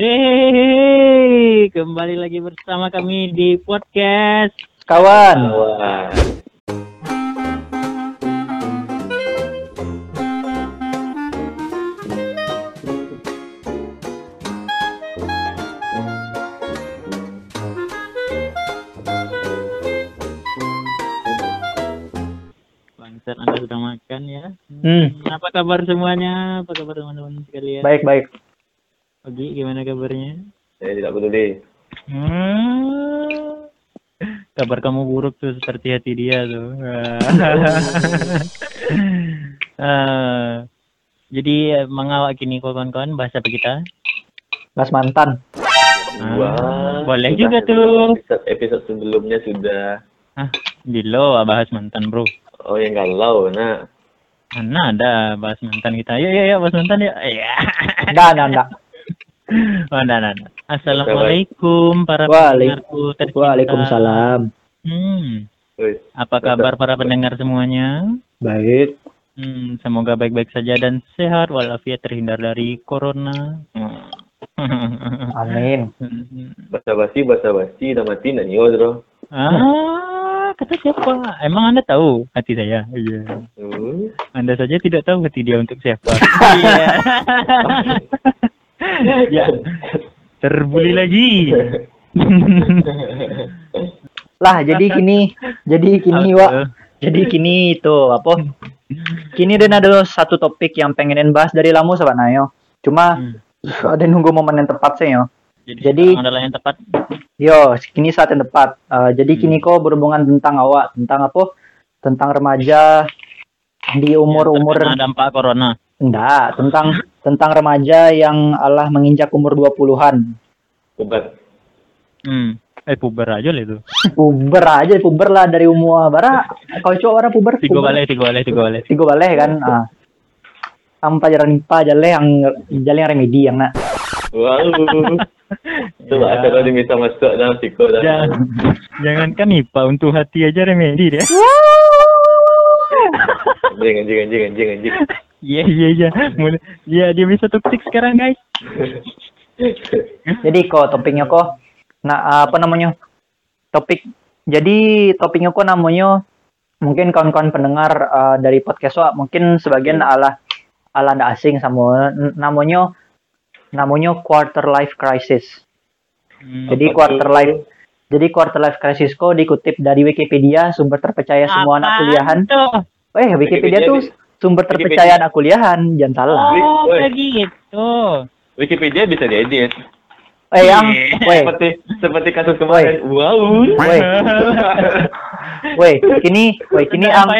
Hehehe, kembali lagi bersama kami di podcast Kawan. Wah. Bangsat Anda sudah makan ya. Hmm. Apa kabar semuanya? Apa kabar teman-teman sekalian? Baik baik. Ogi, gimana kabarnya? Saya tidak peduli. Hmm. Kabar kamu buruk tuh seperti hati dia tuh. Ah. jadi mengawak kini kawan-kawan bahasa apa kita? Mas mantan. Ah, Wah, boleh sudah- juga tuh. Episode, episode sebelumnya sudah. Ah, Dilo bahas mantan bro. Oh yang galau, nah. Mana ada bahas mantan kita? Yuk, yuk, yuk, bahas mantan ya. Iya. Enggak, enggak, enggak. Oh, nah, nah, nah. Assalamualaikum para Waalaikum- pendengarku tercinta. Waalaikumsalam. Hmm. Apa kabar para pendengar semuanya? Baik. Hmm, semoga baik-baik saja dan sehat walafiat terhindar dari corona. Hmm. Amin. basa basi basa basi udah mati nih bro. ah, kata siapa? Emang Anda tahu hati saya? Iya. Hmm. Anda saja tidak tahu hati dia untuk siapa. Iya. Ya. Terbuli lagi. Lah, jadi kini, jadi kini? Wak. Jadi kini itu apa? Kini dan ada satu topik yang pengenin bahas dari lama sahabat Nayo. Cuma Hmm. ada nunggu momen yang tepat sih yo. Jadi, Jadi- adalah yang tepat. Yo, kini saat yang tepat. Eh, jadi kini kok berhubungan tentang awak, tentang apa? Tentang remaja di umur-umur Terkena dampak corona. enggak, tentang tentang remaja yang Allah menginjak umur 20-an. Obat. Hmm. Eh puber aja lah itu. puber aja puber lah dari umur bara kau cowok orang puber Tiga puber. balik, tiga balik, tiga balik. tiga balik kan ah pelajaran IPA jalan yang jalan yang remedi yang nak Wow. Coba Ya. ada kalau bisa masuk dalam psiko dah. Jangan, jangankan IPA untuk hati aja remedi dia. Anjing anjing anjing anjing anjing. Iya iya iya. Iya dia bisa toxic sekarang guys. jadi kok topiknya kok nah apa namanya topik jadi topiknya kok namanya mungkin kawan-kawan pendengar eh, dari podcast Wak, mungkin sebagian ala ala ndak asing sama namanya namanya quarter life crisis Hmm. jadi quarter life jadi quarter life crisis kok dikutip dari Wikipedia sumber terpercaya semua anak kuliahan tuh? Eh, Wikipedia, Wikipedia tuh di- sumber Wikipedia. terpercaya anak kuliahan, jangan salah. Oh, kayak gitu. Wikipedia bisa diedit. Eh, yang, weh, Seperti seperti kasus kemarin. Wow. weh, weh, kini, weh, kini ang,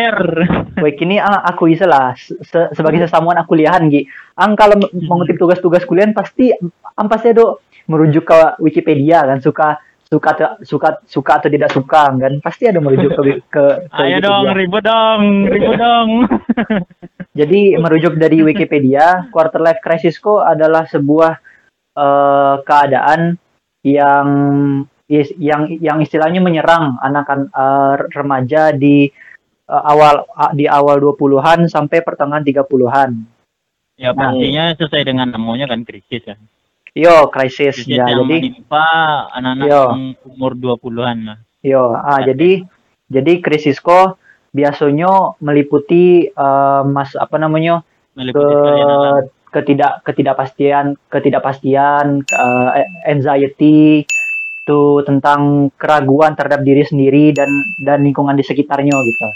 weh, kini ang aku bisa lah se- se- sebagai sesamuan aku kuliahan, Gi. Ang kalau mengutip tugas-tugas kuliah pasti, ang pasti ada merujuk ke Wikipedia kan, suka suka suka suka atau tidak suka kan, pasti ada merujuk ke ke, ke Ayo dong, ribut dong, ribut dong. Jadi merujuk dari Wikipedia, quarter life crisis kok adalah sebuah eh, keadaan yang yang yang istilahnya menyerang anak eh, remaja di eh, awal a- di awal 20-an sampai pertengahan 30-an. ya pastinya sesuai dengan namanya kan krisis kan. Yo, krisis ya. yang Jadi menimpa anak-anak yang umur 20-an lah. yo, ah jadi jadi krisis kok biasanya meliputi eh, mas apa namanya Meliputi ke ketidak ketidakpastian ketidakpastian eh, anxiety itu tentang keraguan terhadap diri sendiri dan dan lingkungan di sekitarnya gitu.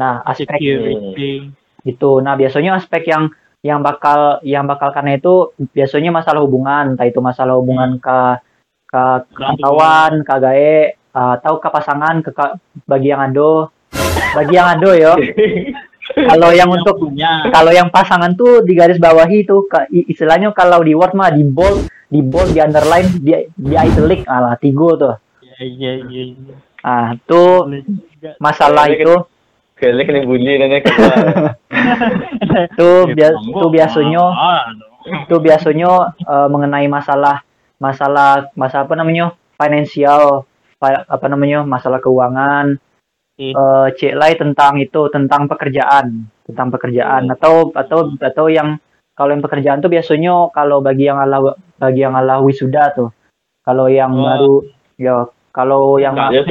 Nah, aspek Security. itu. Nah, biasanya aspek yang yang bakal yang bakal karena itu biasanya masalah hubungan, entah itu masalah hubungan ke ke ke kawan, ke gae, atau ke pasangan, ke ka- bagi yang ado, bagi yang ado yo. Kalau yang untuk punya. kalau yang pasangan tuh di garis bawahi itu istilahnya kalau di word mah di bold di bold di underline di di italic alah tigo tuh Iya iya iya. iya. ah tuh masalah itu Kalian kena bully dan kan. Tuh Ya, bia- monggo. tuh biasanya Ah, itu biasanya eh, mengenai masalah masalah masalah apa namanya finansial pa- apa namanya masalah keuangan Oke. eh cek lain tentang itu tentang pekerjaan tentang pekerjaan Hmm. atau atau atau yang kalau yang pekerjaan tuh biasanya kalau bagi yang ala bagi yang ala wisuda tuh. Kalau yang Oh. baru ya kalau yang Iya.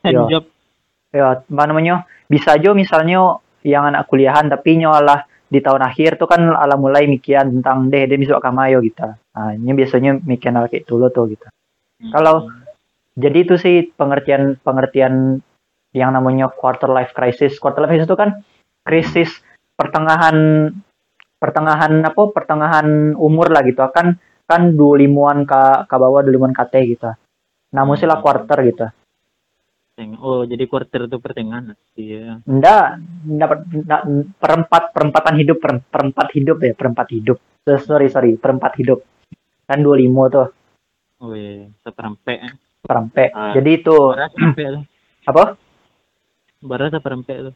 Handjob. ya apa namanya bisa aja misalnya yang anak kuliahan tapi nyolah di tahun akhir tuh kan ala mulai mikian tentang deh dia bisa kamayo gitu. Nah, ini biasanya mikian hal kayak dulu tuh gitu. Kalau jadi itu sih pengertian pengertian yang namanya quarter life crisis. Quarter life crisis itu kan krisis pertengahan pertengahan apa? Pertengahan umur lah gitu. Kan kan 25-an ke ke bawah 25-an KT gitu. Nah, lah quarter gitu. Oh, jadi quarter itu pertengahan. Iya. Enggak, enggak, enggak perempat perempatan hidup per, perempat hidup ya, perempat hidup. Eh, Sorry, sorry, perempat hidup. Kan 25 tuh, Oh iya, seperempat. eh. perempat. Ah. Jadi itu Barat apa? Barat seperempat tuh.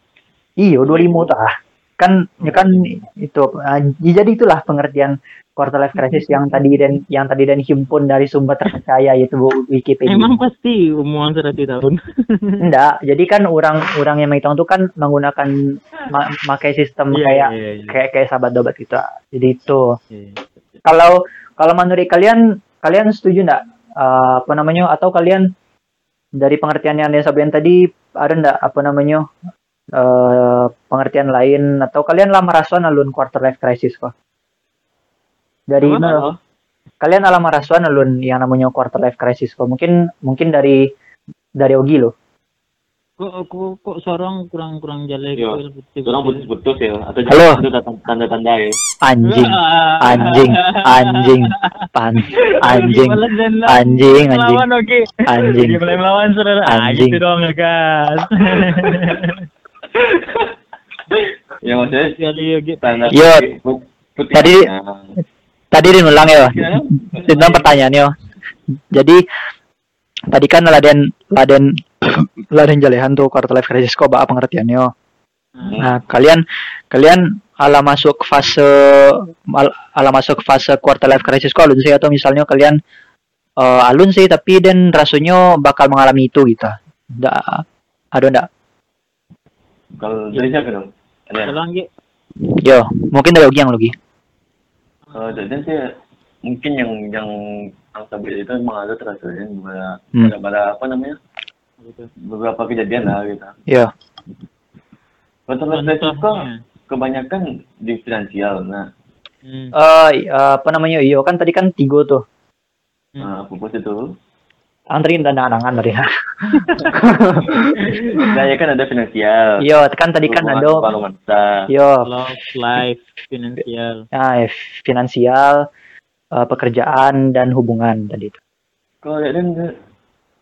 Iyo 25 tuh ah. Kan ya kan itu ah, jadi itulah pengertian quarter life crisis yang tadi dan yang tadi dan himpun dari sumber terpercaya yaitu Wikipedia. Emang pasti umuran 100 tahun. Enggak, jadi kan orang-orang yang menghitung itu kan menggunakan ma- sistem kayak iya, iya. kayak kayak sahabat dobat gitu. Jadi itu Iya. kalau kalau menurut kalian kalian setuju nggak Eh, apa namanya atau kalian dari pengertian yang sampaikan tadi ada nggak apa namanya eh pengertian lain atau kalian lah merasuan alun quarter life crisis kok dari Apa? mana kalian alam merasuan alun yang namanya quarter life crisis kok mungkin mungkin dari dari Ogi loh Kok kok kok seorang kurang kurang jelek Iya. gitu. Orang putus-putus ya atau Halo. itu tanda- tanda-tanda ya. anjing anjing anjing pan anjing anjing anjing Lawan oke. anjing mulai melawan saudara. Ah, Anjing. gitu dong ya guys. Ya maksudnya tanda Yo. putih. Tadi- Nah, tadi Rin ulang ya ya. tentang pertanyaannya jadi tadi kan laden laden laden jalehan tuh quarter life crisis kok apa pengertiannya nah kalian kalian ala masuk fase al- ala masuk fase quarter life crisis kok alun sih? Atau misalnya kalian eh, alun sih tapi dan rasanya bakal mengalami itu gitu. Ndak ada ndak? Kalau dari siapa dong? Yo mungkin dari Ogi yang Logi Kalau dari sih mungkin yang yang yang sampai itu memang ada terasa pada Hmm. pada, pada apa namanya beberapa kejadian lah gitu. yo Kalau terus kok Contohnya. kebanyakan di finansial. Nah, Hmm. eh apa namanya iyo kan tadi kan tiga tuh Hmm. nah pupus itu. Anterin dan anangan dari Nah, ya kan ada finansial. Yo, kan tadi kan ada yo Love, life, finansial. ya, finansial, eh, pekerjaan dan hubungan tadi itu. Kalau kan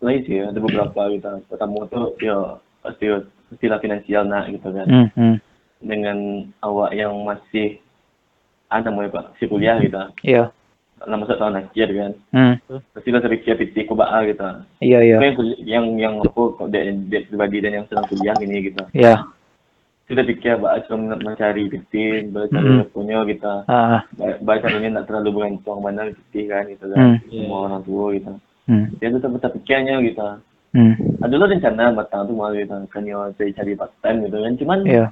lain sih ada beberapa gitu. Pertama tuh ya pasti istilah finansial nah gitu kan. Hmm, hmm. Dengan awak yang masih ada mau pak si kuliah gitu. Iya. Nah, masuk tahun akhir kan. Hmm. Pasti lah piti kubaa gitu. Iya, iya. Yang yang yang aku kok dia, pribadi dan yang sedang kuliah ini gitu. Iya. Sudah pikir bah cuma mencari piti, mencari Mm. punya gitu. Ah, Baca ini nak terlalu bergantung mana piti kan gitu Hmm. kan. Semua orang tua gitu. hmm. Dia tuh tetap pikirnya gitu. Hmm. ada lo rencana matang tuh mau gitu kan ya saya cari part time gitu kan cuman Iya.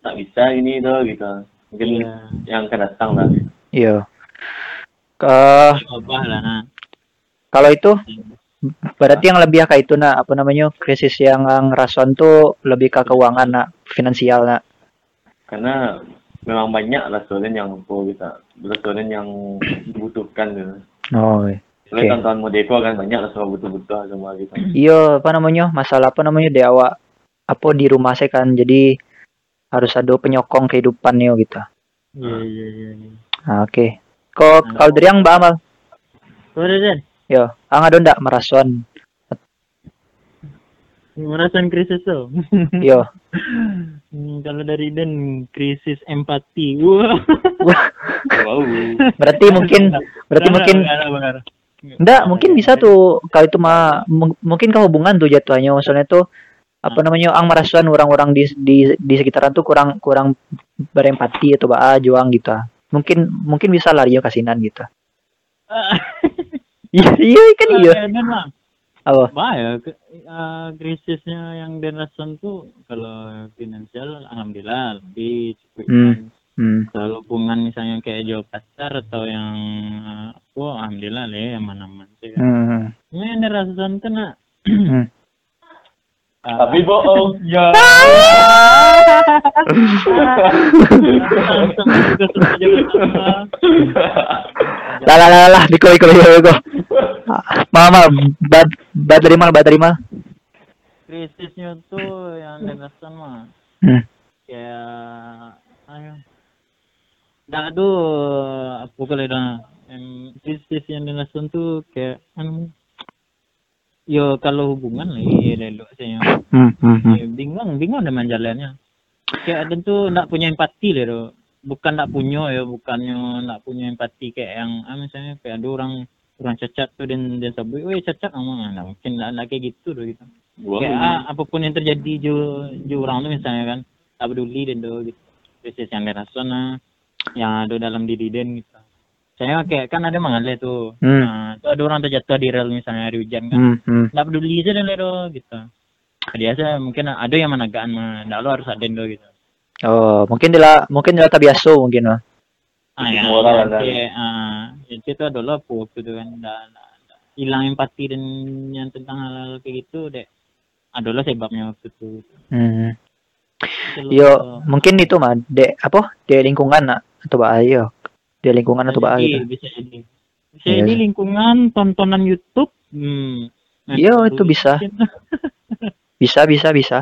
tak bisa ini tuh gitu mungkin Iya. yang akan datang lah Iya. Ke Lah nah. kalau itu berarti yang lebih kayak itu nak apa namanya krisis yang ngerasuan tuh lebih ke keuangan nak finansial nak. karena memang banyak restoran yang apa gitu restoran yang dibutuhkan gitu Oh. iya. Oleh Oke. tahun-tahun modeko kan banyak restoran butuh-butuh semua gitu Iya, apa namanya? Masalah apa namanya di awak apa di rumah saya kan jadi harus ada penyokong kehidupannya gitu. Iya, iya, iya. iya. Nah, Oke. Kok kalau dari yang Mbak Amal? Kau ada Dan? Yo, ang ada ndak merasuan? Merasakan krisis tuh. Yo. Hmm, kalau dari Dan krisis empati. Wah. wow Berarti mungkin berarti mungkin ndak mungkin bisa tuh kalau itu mah mung- mungkin ke hubungan tuh jatuhnya maksudnya tuh apa namanya ang merasuan orang-orang di di di sekitaran tuh kurang kurang berempati atau bah juang gitu. ah. Mungkin mungkin bisa lari yo kasinan gitu. Iya, iya kan iya. Mah. Apa? Bahaya eh, krisisnya yang Dan rasakan tuh kalau finansial alhamdulillah lebih cukup Hmm. Hmm. Kalau hubungan misalnya kayak jauh pacar atau yang uh, wah alhamdulillah lah ya aman-aman sih. kan. Hmm. Ini yang dirasakan tuh nak. Hmm. Tapi bohong. Ya. Lah lah lah lah, Biko Biko Biko. Mama, bad bad dari mana? Bad dari mana? Krisisnya tuh yang dirasakan mah Hmm. kayak ayo dah aduh apa kali dah em krisis yang dirasakan tuh kayak anu yo kalau hubungan lah iya lelok saya Hmm, hmm, hmm. Ya, bingung bingung dengan jalannya. Kayak tuh nak punya empati lah tuh bukan nak punya ya bukannya nak punya empati kayak yang ah, misalnya kayak ada orang orang cacat tuh dan dan sabui, weh cacat ama nah, mungkin nak, nak kayak gitu tuh gitu. Buang kayak ah, apa pun yang terjadi jo jo orang tuh misalnya kan tak peduli dan tuh gitu. Krisis yang dirasa nah yang ada dalam diri dan gitu saya kayak kan ada mengalir tuh Hmm. nah, tuh ada orang terjatuh di rel misalnya hari hujan kan Hmm, hmm. nggak peduli aja deh lo gitu biasa mungkin ada yang menagaan mah nggak lo harus ada gitu Oh, mungkin dia mungkin dia tak biasa mungkin lah. ah ya orang ada. kayak ah itu tuh adalah apa gitu kan hilang empati dan yang tentang hal-hal kayak gitu deh adalah sebabnya waktu itu Hmm. Itu Yo, mungkin itu mah de apa? Di lingkungan nak atau bahaya. Di lingkungan atau bisa jadi, gitu. bisa jadi. Bisa jadi lingkungan tontonan YouTube. Hmm. Iya, itu bisa. Bisa, bisa, bisa.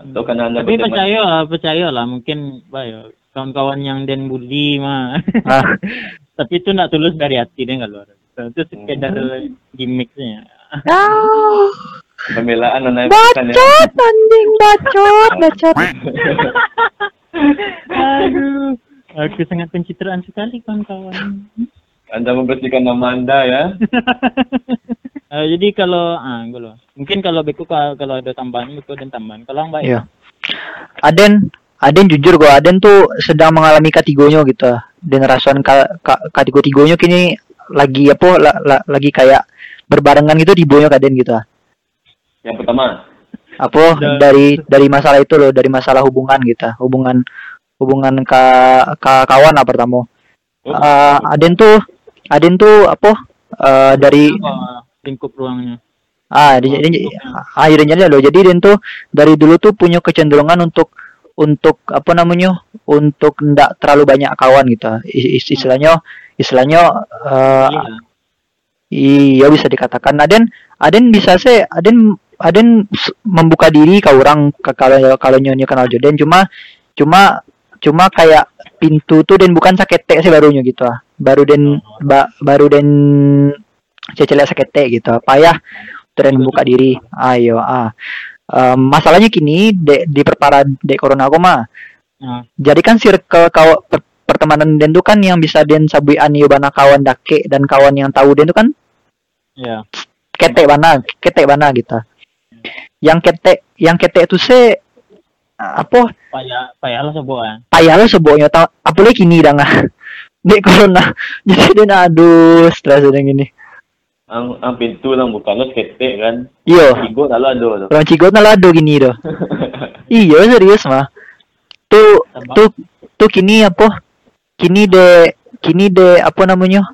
Atau karena anda tapi percaya lah percaya lah. Mungkin bayo kawan-kawan yang den bully mah. Ah, tapi itu nak tulus dari hati deh kalau itu sekedar gimmicknya. Ah, Pembelaan anda bukan ya. bacot anjing bacot, bacot. aduh aku sangat pencitraan sekali kawan-kawan Anda membersihkan nama anda ya. Eh, jadi kalau ah gue loh mungkin kalau beku kalau kalau ada tambahan beku dan tambahan kalau mbak Iya. Aden, Aden jujur gua, Aden tuh sedang mengalami katigonya gitu. Dan rasuan ka, ka, katigo-tigonya kini lagi apa la, la- lagi kayak berbarengan gitu di bonya Aden gitu. Yang pertama. Apa dari dari masalah itu loh, dari masalah hubungan gitu. Hubungan hubungan ka, ka kawan lah pertama. Oh, Eh, Aden tuh Aden tuh apa eh, dari apa lingkup ruangnya Ah, dia, dia, ah, iya, dia loh. Jadi dia tuh dari dulu tuh punya kecenderungan untuk untuk apa namanya? Untuk ndak terlalu banyak kawan gitu. Is- is- Istilahnya istilahnya eh, Iya. bisa dikatakan Aden Aden bisa sih Aden Aden membuka diri ke orang ke kalau kalau nyonya kenal Joden cuma cuma cuma kayak pintu tuh dan bukan sakete sih barunya gitu ah. Baru den ba, baru den cecelek sakete gitu. Payah dan membuka diri. Ayo ah. Em, masalahnya kini de, diperparah de corona aku mah. Ah, Jadi kan circle kaw per- pertemanan den tuh kan yang bisa den sabuian bana kawan dake dan kawan yang tahu den tuh kan ya ketek bana, ketek bana gitu. Yang ketek, yang ketek itu se apa? Payah payah lah sebuah payah lo sebuahnya tau. Apalagi kini dah nggak dek corona. Jadi dia aduh stres dengan gini. Ang, ang pintu lang bukan lo kete kan. iyo Igo lalu ada tuh. orang cigot na lado gini doh iya serius mah tuh tuh tuh kini apa? Kini de kini de apa namanya?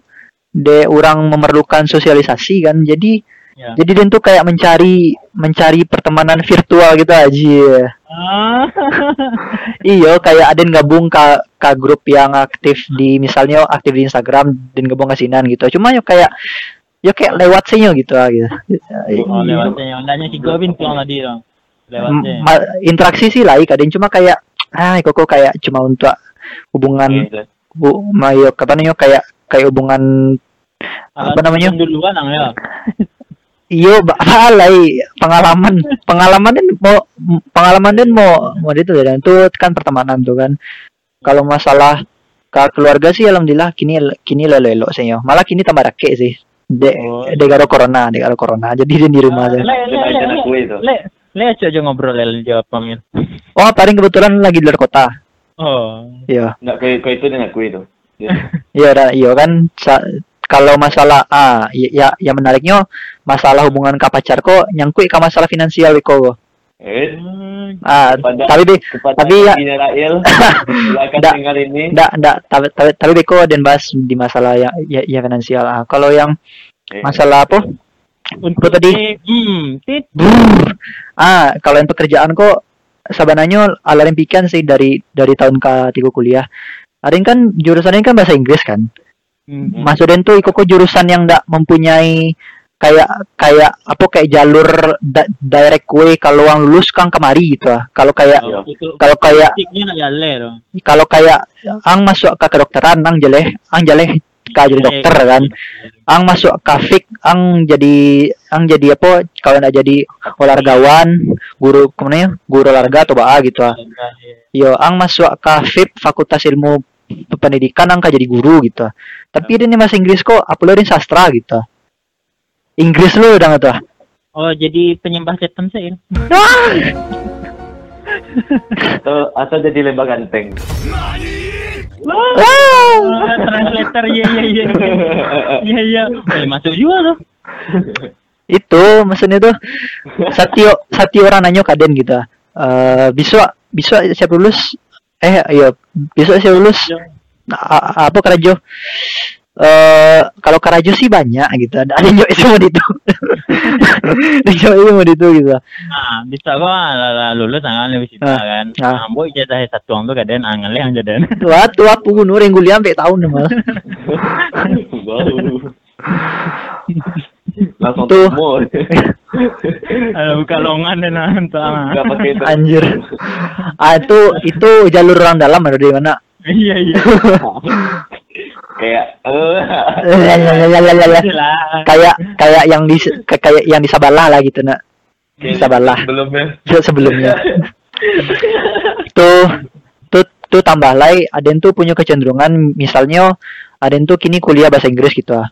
De orang memerlukan sosialisasi kan. Jadi ya. Jadi dia tuh kayak mencari mencari pertemanan virtual gitu aja ah. Iya, kayak ada yang gabung ke ke grup yang aktif di misalnya aktif di Instagram dan gabung ke sinan gitu. Cuma yo kayak yo kayak lewat sih yo gitu ah, gitu. oh lewatnya yang undangnya si Gobin tuh tadi dong ma- interaksi sih lain kadang cuma kayak ah kok kok kayak cuma untuk hubungan Gitu. bu mayo apa namanya kayak kayak hubungan apa namanya? duluan ya iyo alay. Pengalaman. Pengalaman dan mau pengalaman dan mau mau itu dan itu kan pertemanan tuh kan. Kalau masalah ke keluarga sih alhamdulillah kini kini lelo elo sih yo. Malah kini tambah rake sih. De Oh. de karo corona de karo corona. Jadi dia di rumah aja. le le le aja aku itu. le le aja aja ngobrol le jawab pamil oh paling kebetulan lagi di luar kota. Oh. Iya. Nggak kau kau itu dia aku itu. Iya iya kan sa- kalau masalah ah ya ya yang menariknya masalah hubungan pacar kok nyangkut ke masalah finansial kok Eh, Ah, Kepada- tapi kepada tapi ya Dina Rail, silakan Nggak. dengar ini. ndak ndak tapi tapi, tapi beko dan bahas di masalah yang ya, ya finansial. Ah, kalau yang Eh, masalah apa? Untuk tadi? hmm. Ah, kalau yang pekerjaan kok sebenarnya ala pikan sih dari dari tahun ke tiga kuliah. Ada kan jurusannya kan bahasa Inggris kan. Hmm. Maksudnya tuh ikut jurusan yang ndak mempunyai kayak kayak apa kayak jalur da- direct way kalau yang lulus kan kemari gitu ah. Kalau kayak Iya. Itu kalau kayak kalau kayak ang masuk ke kedokteran ang jeleh ang jeleh ke jadi dokter kan ang masuk ke fik ang jadi ang jadi apa kalau ndak jadi olahragawan guru ke mana ya guru olahraga atau apa gitu ah yo ang masuk ke FIP fakultas ilmu pendidikan ang ka jadi guru gitu tapi ini bahasa Inggris kok apa lo sastra gitu. Inggris lo udah nggak tuh. Oh, jadi penyembah setan saya. Atau, atau jadi lembah ganteng. Ah! Oh, translator iya iya iya. Iya iya. Eh, masuk juga tuh. itu maksudnya tuh satu satu orang nanya kaden gitu eh bisa bisa siap lulus eh iya bisa siap lulus A- apa kerajo eh kalau kerajo sih banyak gitu ada yang jawab semua itu ada jawab semua itu gitu Nah, bisa lah, lulus angan lebih sita Ah, kan. ah. Ambo ijazah satu orang tuh kadang angan yang jadan. tua tua punur yang kuliah sampai tahun malah Baru. Langsung Tuh. Ada buka longan dan untuk Nggak pakai itu. anjir ah itu itu jalur orang dalam ada di mana Iya iya. Kayak eh. Lah. kayak kayak yang di kayak yang di Sabalah lah gitu nak di Sabalah sebelumnya. sebelumnya tuh tuh tuh tambah lagi ada yang tuh punya kecenderungan misalnya ada yang tuh kini kuliah bahasa Inggris gitu ah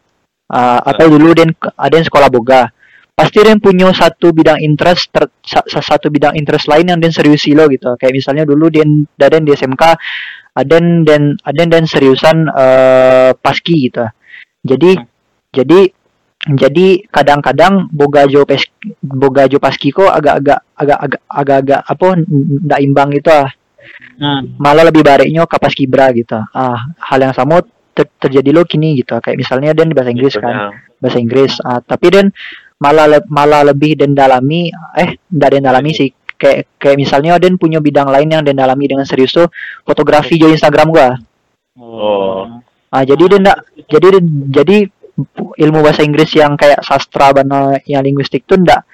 Ah, atau dulu dan ada yang sekolah boga. Pasti dia punya satu bidang interest ter, sa- sa- satu bidang interest lain yang dia serius lo gitu. Kayak misalnya dulu dia ada di SMK ada dan ada dan seriusan eh, paski gitu. Jadi jadi jadi kadang-kadang boga jo pes boga jo paski kok agak-agak agak-agak agak-agak apa ndak imbang gitu ah. Nah, malah lebih baiknya kapas kibra gitu. Ah hal yang sama ter- terjadi lo kini gitu kayak misalnya dan di bahasa Inggris Gitu, kan bahasa Inggris. Ah, tapi dan malah le- malah lebih dan dalami eh ndak dan dalami sih. Kayak kayak misalnya dan punya bidang lain yang dan dalami dengan serius tuh fotografi jo Instagram gua. Oh. ah jadi dia ndak jadi jadi ilmu bahasa Inggris yang kayak sastra bana yang linguistik tuh ndak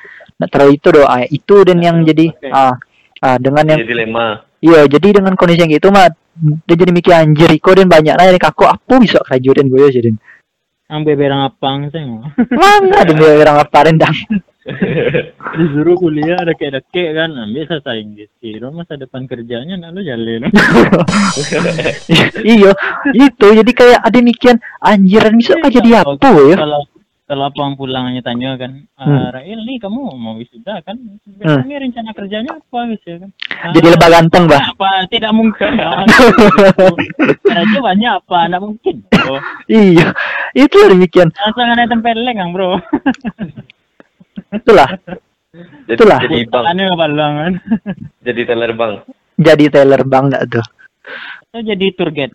terlalu itu doa ah, itu dan yang jadi Oke. ah ah dengan yang Jadi dilema. Iya, jadi dengan kondisi yang gitu mah dia jadi mikir anjir Iko dan banyak lah dari kaku aku bisa kerja dan gue jadi. ambil berang apang mau. Mana ada dia orang apa rendang. Disuruh kuliah ada kayak deket kan, ambil sastra Inggris. Kira masa depan kerjanya nak lu jalan. iya, itu jadi kayak ada mikian anjiran bisa aja jadi apa ya? Kalau kalau abang pulangnya tanya kan, ah, Hmm. Rail nih kamu mau wisuda kan? Hmm. Ini rencana kerjanya apa gitu ya kan? Ah, Jadi lebah ganteng, Bah. Apa? Tidak mungkin. Ah, Kerja banyak apa? Tidak mungkin. Oh, Iya, itu ada mikian. langsung ada tempeleng kan bro. Itulah, Jadi, Itulah. jadi bang, kan. jadi teller bang. jadi Taylor Bang dah tuh. Atau jadi tour guide.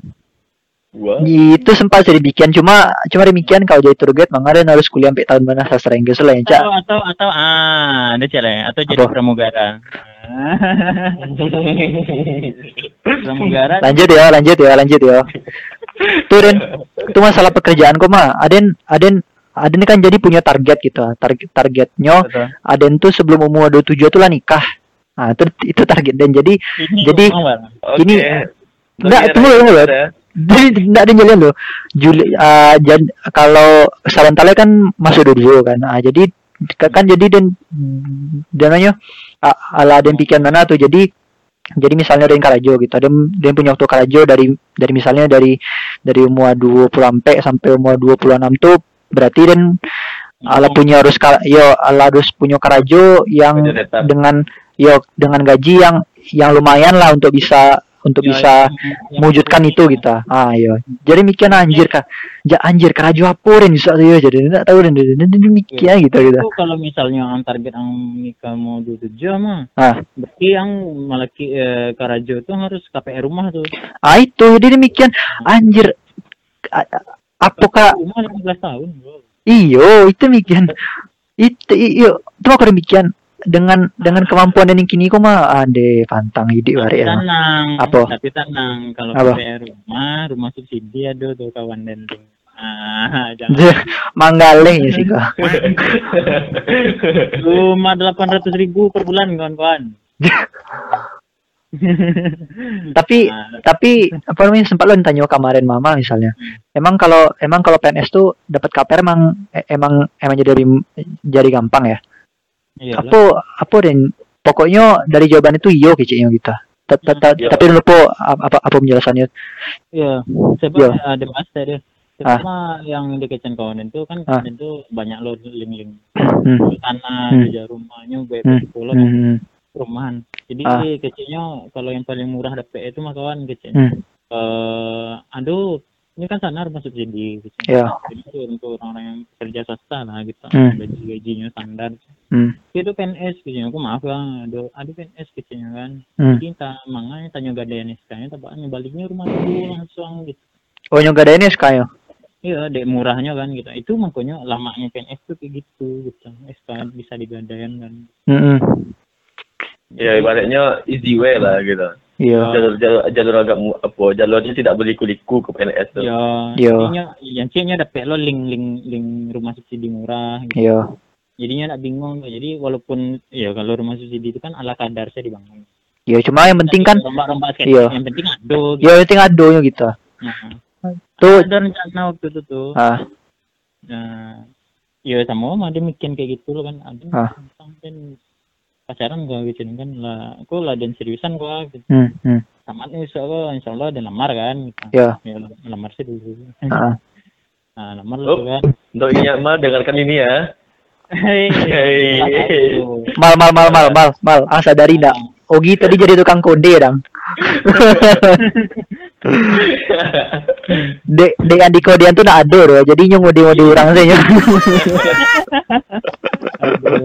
Gua. Itu sempat jadi bikin cuma cuma demikian kalau jadi tour guide mangaren harus kuliah sampai tahun mana sastra Inggris lah yang cak. Atau atau atau ah, ada cara atau jadi Apa? pramugara. pramugara lanjut ya lanjut ya lanjut ya tuh Den itu masalah pekerjaan kok mah Aden Aden Aden kan jadi punya target gitu target targetnya Betul. Aden tuh sebelum umur 27 tuh lah nikah nah itu itu target dan jadi Ini Jadi-. Oke. Ini- Tapi Nggak, ada tunggu, ada. Jadi tidak ada jalan loh. Juli ah, jan- kalau Sarantale kan masuk dulu kan. Ah, jadi kan jadi dan dananya ah, ala dan pikiran mana tuh. Jadi jadi misalnya dari Karajo gitu. Ada dia punya waktu Karajo dari dari misalnya dari dari umur 20 sampai sampai umur 26 tuh berarti dan ala punya harus kar- yo ala harus punya Karajo yang dengan yo dengan gaji yang yang lumayan lah untuk bisa untuk Ya, bisa yang mewujudkan ini, itu ya. kita. Ah iya. Jadi mikir anjir kak. Ja anjir keraju apa ren bisa ya jadi enggak tahu dan dan mikir gitu gitu. Itu kalau misalnya yang target yang nikah mau dua jam mah, Ah. berarti yang malaki eh, Karajo itu harus KPR rumah tuh. Ah itu jadi demikian anjir a- a- apa kak Rumah 15 tahun. bro. iyo itu demikian itu iyo itu aku demikian dengan dengan kemampuan yang kini kok mah ade pantang ide Tapi bare ya. tenang, Apa? tapi tenang kalau? KPR rumah, rumah subsidi ada tuh kawan dan. Ah, jangan. Manggale ya sih kak. Rumah 800 ribu per bulan kawan-kawan. tapi Nah, tapi apa namanya sempat lo tanya kemarin mama misalnya emang kalau emang kalau PNS tuh dapat KPR emang e- emang emang jadi lebih jadi gampang ya iyalah. apa apa dan pokoknya dari jawaban itu iyo kecilnya kita Ta- ta- ta- tapi dulu po apa apa penjelasannya Iya, sebab Iya. ada master dia. Ah. Sebab mah yang di kitchen kawan itu kan Ah. itu banyak lo link-link hmm. tanah, Hmm. kerja rumahnya, Hmm. BP sekolah, Hmm. perumahan. Jadi Ah. kecilnya kalau yang paling murah dapat itu mah kawan kecilnya. Hmm. Eh, aduh, ini kan sana rumah subsidi. Gitu. Ya. Jadi itu untuk orang-orang yang kerja swasta lah gitu, Hmm. gaji gajinya standar. Hmm. Itu PNS kecilnya, aku maaf lah, ada ada PNS kecilnya kan. Hmm. Jadi tak manganya tanya gadean SK-nya, tapi baliknya rumah dulu langsung gitu. oh nyoga ada ini SK ya Iya, dek murahnya kan gitu. Itu makanya lamanya PNS tuh kayak gitu gitu. SK bisa digadaian kan. Hmm. ya ibaratnya easy way lah gitu. Iya Jalur jalur jalur agak apa jalurnya tidak berliku-liku ke PNS tuh. Ya, Iya. jadinya yang ceknya dapat lo link link link rumah subsidi murah gitu. iya Jadinya nak bingung tuh. Jadi walaupun ya kalau rumah subsidi itu kan ala kadar saya dibangun. iya cuma yang penting kan rombak-rombak sekali. Iya. Yang penting ada gitu. ya yang penting adonya kita Nah, tuh ada rencana waktu itu tuh. ah Nah, ya sama mah dia mikir kayak gitu loh kan. Ada Ah. sampai pacaran gua gitu kan lah. Aku lah dan seriusan gua gitu. hmm. Hmm. Tamat nih insya Allah, insya Allah ada lamar kan. Gitu. ya Ya, lamar sih dulu. ah. Nah, lamar Oh. dulu kan. Untuk ingat mah dengarkan ini ya. Mal mal mal mal mal mal ah sadari dak Ogi tadi jadi tukang kode dang dek dek yang di kodean tuh nak ada loh jadi nyong ngode ngode orang sih nyong Aduh.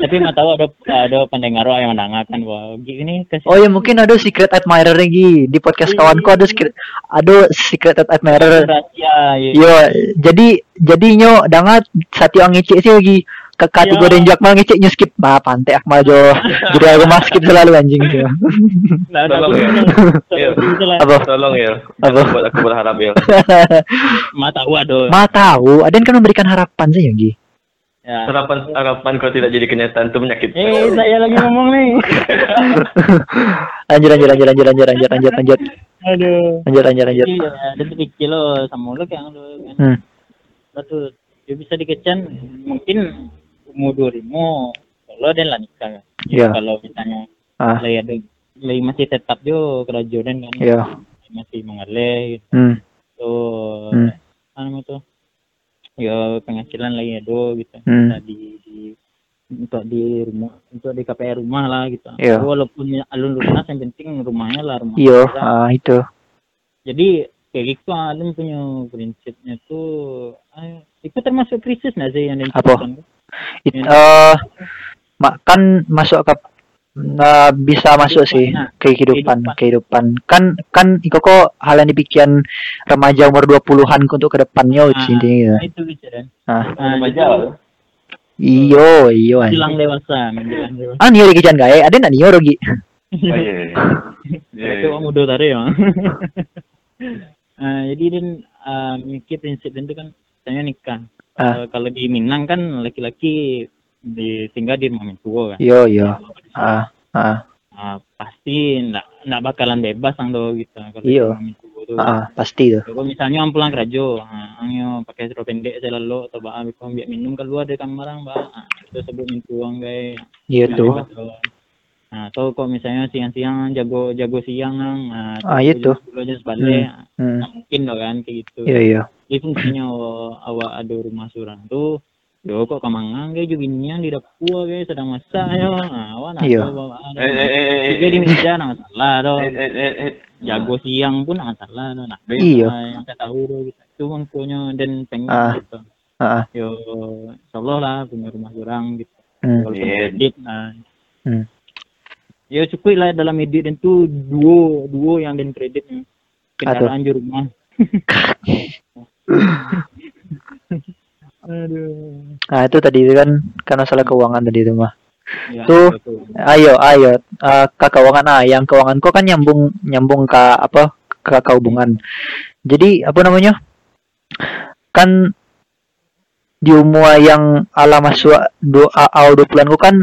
Tapi nggak tahu ada ada pendengar yang mendengarkan bahwa gini kasih oh ya mungkin ada secret admirer lagi. Di podcast kawanku ada secret ada secret admirer. Ya. yo jadi jadi nyo dangat satu yang ngecek sih lagi ke kategori Ya. Jakmal ngecek skip bah pantai akmal jo jadi aku mas skip selalu anjing sih Nah, ada Tolong ya. apa Tolong ya. Apa? Buat aku berharap ya. Ma tahu ada. Ma tahu, Aden kan memberikan harapan sih Yogi. Ya. Harapan harapan kau tidak jadi kenyataan itu menyakitkan. Eh, saya lagi ngomong nih. Lanjut, lanjut, lanjut, lanjut, lanjut, lanjut, lanjut, lanjut, Aduh. lanjut, lanjut, lanjut. Iya, ada pikir lo sama lo kayak lo kan. Hmm. Betul. Dia bisa dikecan mungkin ribu kalau dan lah nikah kan. Iya. Kalau misalnya Ah, lagi ada lagi masih tetap jo kerajaan kan. iya. Masih mengalir gitu. Hmm. Tuh, Hmm. apa namanya tuh? Ya penghasilan lagi ada gitu. Hmm. Bisa di, di untuk di rumah untuk di KPR rumah lah gitu. Iya. Walaupun alun lunas yang penting rumahnya lah rumah. Iya, ah, itu. Jadi kayak gitu Alun punya prinsipnya tuh ah, itu termasuk krisis nggak sih yang Apa? It, mak kan masuk ke nah, bisa masuk sih Nah, ke kehidupan, kehidupan. kehidupan. Kan kan iko kok hal yang dipikiran remaja umur 20-an untuk ke depannya Ah, intinya. Itu bicara. Ah, Nah, Remaja. iyo, iyo. Menjelang dewasa, menjelang dewasa. Ah, niyo dikijan gae, ada nak niyo rogi. Oh, iya. Iya, Itu muda tadi ya. Nah, jadi uh, mikir prinsip itu kan saya nikah. Ah. Eh, kalau di Minang kan laki-laki ditinggal di rumah tua kan. Iyo, iyo. Ah, ah, Ah, pasti nggak nggak bakalan bebas ang do gitu kalau Iya. ah, pasti tuh. Kalau misalnya ang pulang kerja, ah, ang yo pakai serba pendek saya lalu atau bah bisa biar minum keluar dari kamar ang bah, ah, itu sebut minum ang guys. Iya tuh. Nah, atau kok misalnya siang-siang jago jago siang ang, ah, Ah, iya. Dulu aja sebalik, ah, Hmm. mungkin loh kan kayak gitu. Iya, iya. Jadi fungsinya awak, awak ada rumah surang tuh Yo kok kamangan kayak juga ginian di dapur kayak sedang masak yo. Nah, awan Iya. Eh, eh, eh, eh, Juga di meja nah masalah do. eh, eh, eh, eh. Jago siang pun nah masalah do. Nah, Iya. Yang saya tahu do gitu. Itu bangkunya dan pengen Ah. gitu. Ah, Yo, insyaallah lah punya rumah kurang gitu. hmm. Iya. kredit nah. Ya cukup lah dalam edit dan tuh duo duo yang dan kreditnya. Kendaraan di rumah. Aduh. Nah itu tadi itu kan kan masalah keuangan tadi itu mah. Ya, Tuh. betul. Ayo ayo eh, ke keuangan ah yang keuangan kok kan nyambung nyambung ke apa ke, hubungan. Jadi apa namanya? Kan di umur yang ala masuk do au dua bulan kan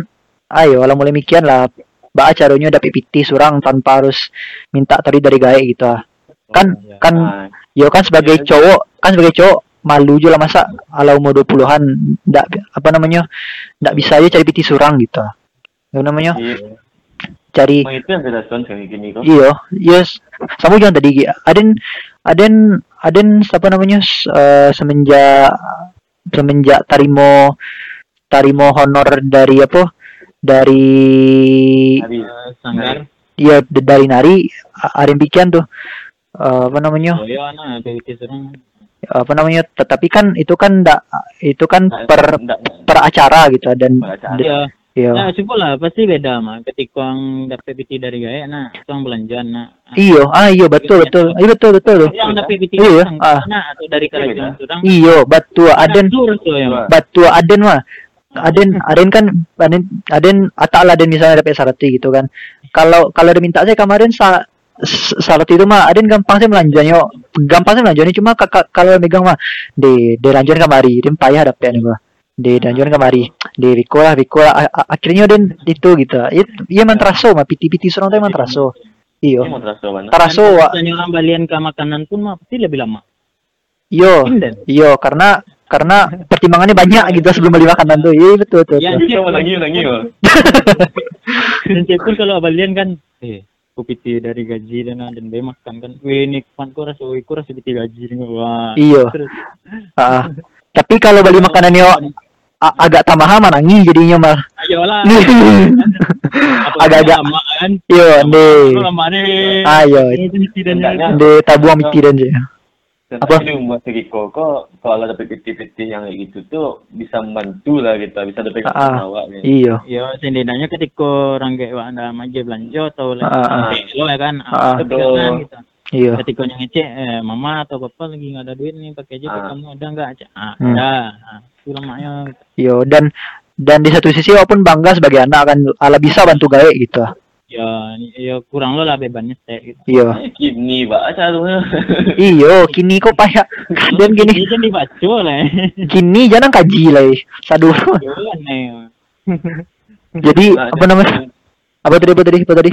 ayo ala mulai mikian lah Ba caranya dapat PT surang tanpa harus minta tadi dari gawe gitu ah. Kan Oh, ya. kan Ah, yo kan sebagai Iya, cowok kan sebagai cowok malu juga lah masa ala umur 20-an ndak apa namanya ndak bisa aja cari PT surang gitu. Apa namanya? iya. Cari Emang itu yang kejatuhan kayak gini kok. Iya, yes. Sama jangan tadi. Aden Aden Aden apa namanya eh, semenjak semenjak tarimo tarimo honor dari apa? Dari iya d- dari nari Aden pikiran tuh eh, apa namanya? oh ya nah orang Apa namanya? Tetapi kan itu kan ndak itu kan Nggak- per nggak- per acara gitu dan Per acara. d- ya iya. nah coba lah pasti beda mah ketika orang dapat PT dari gaya nah orang belanja nah Iyo, ah iyo betul betul. Iya betul betul tuh. yang dapat PT Iya, dari ah. nah atau dari kerajinan beda. orang Iyo, betul. Aden ya Mak. batu Aden mah Aden Aden kan Aden Aden atau Aden misalnya dapat sarati gitu kan kalau kalau dia minta saya kemarin sa s- sarati itu mah Aden gampang sih melanjutnya gampang sih melanjutnya cuma kakak kalau megang mah di di lanjutkan kemari. Dia payah nih gua di lanjutkan kemari. Di Riko lah Riko lah. Akhirnya Aden itu gitu. Iya iya man teraso mah piti piti surang tuh man teraso iyo misalnya orang balian ke makanan pun mah pasti lebih lama. Iyo iyo karena karena pertimbangannya banyak gitu sebelum beli makanan tuh. Iya betul betul, Ya, betul. Kita mau lagi lagi loh. dan pun kalau balian kan eh aku PT dari gaji dan dan be makan kan. Wih nikmat kok rasa wih kok rasa gaji wah. Iya. Ah, tapi kalau beli makanan yo agak tambahan mah nangis jadinya mah. ayolah Agak-agak. lama kan. Lama deh Ayo, Ini tidak Enggaknya. de tabuang mikiran aja. Apa? Tapi buat segi kok kalau ada PT-PT yang kayak gitu tuh bisa membantu lah gitu, bisa dapat Ah, ah. bawa gitu. Iya. Ya, setidaknya ketika orang kayak wah anda aja belanja atau Ah, ah. lo ya kan, Ah, itu betul. pegangan gitu. Iya. Ketika yang ngecek, eh, mama atau papa lagi nggak ada duit nih, pakai aja Ah. kamu ada nggak? Cek, Ah, Hmm. ada. Ah, itu lamanya. Yo dan dan di satu sisi walaupun bangga sebagai anak kan ala bisa bantu gawe gitu. Ya, ya kurang lo lah bebannya teh gitu. Iya. Kini baca tuh. Iyo, kini kok payah dan Ini gini kan dibaca lah. kini jangan kaji lah. eh. Sadu. Ya, aneh. Jadi Nah, apa namanya? Apa tadi apa tadi apa tadi?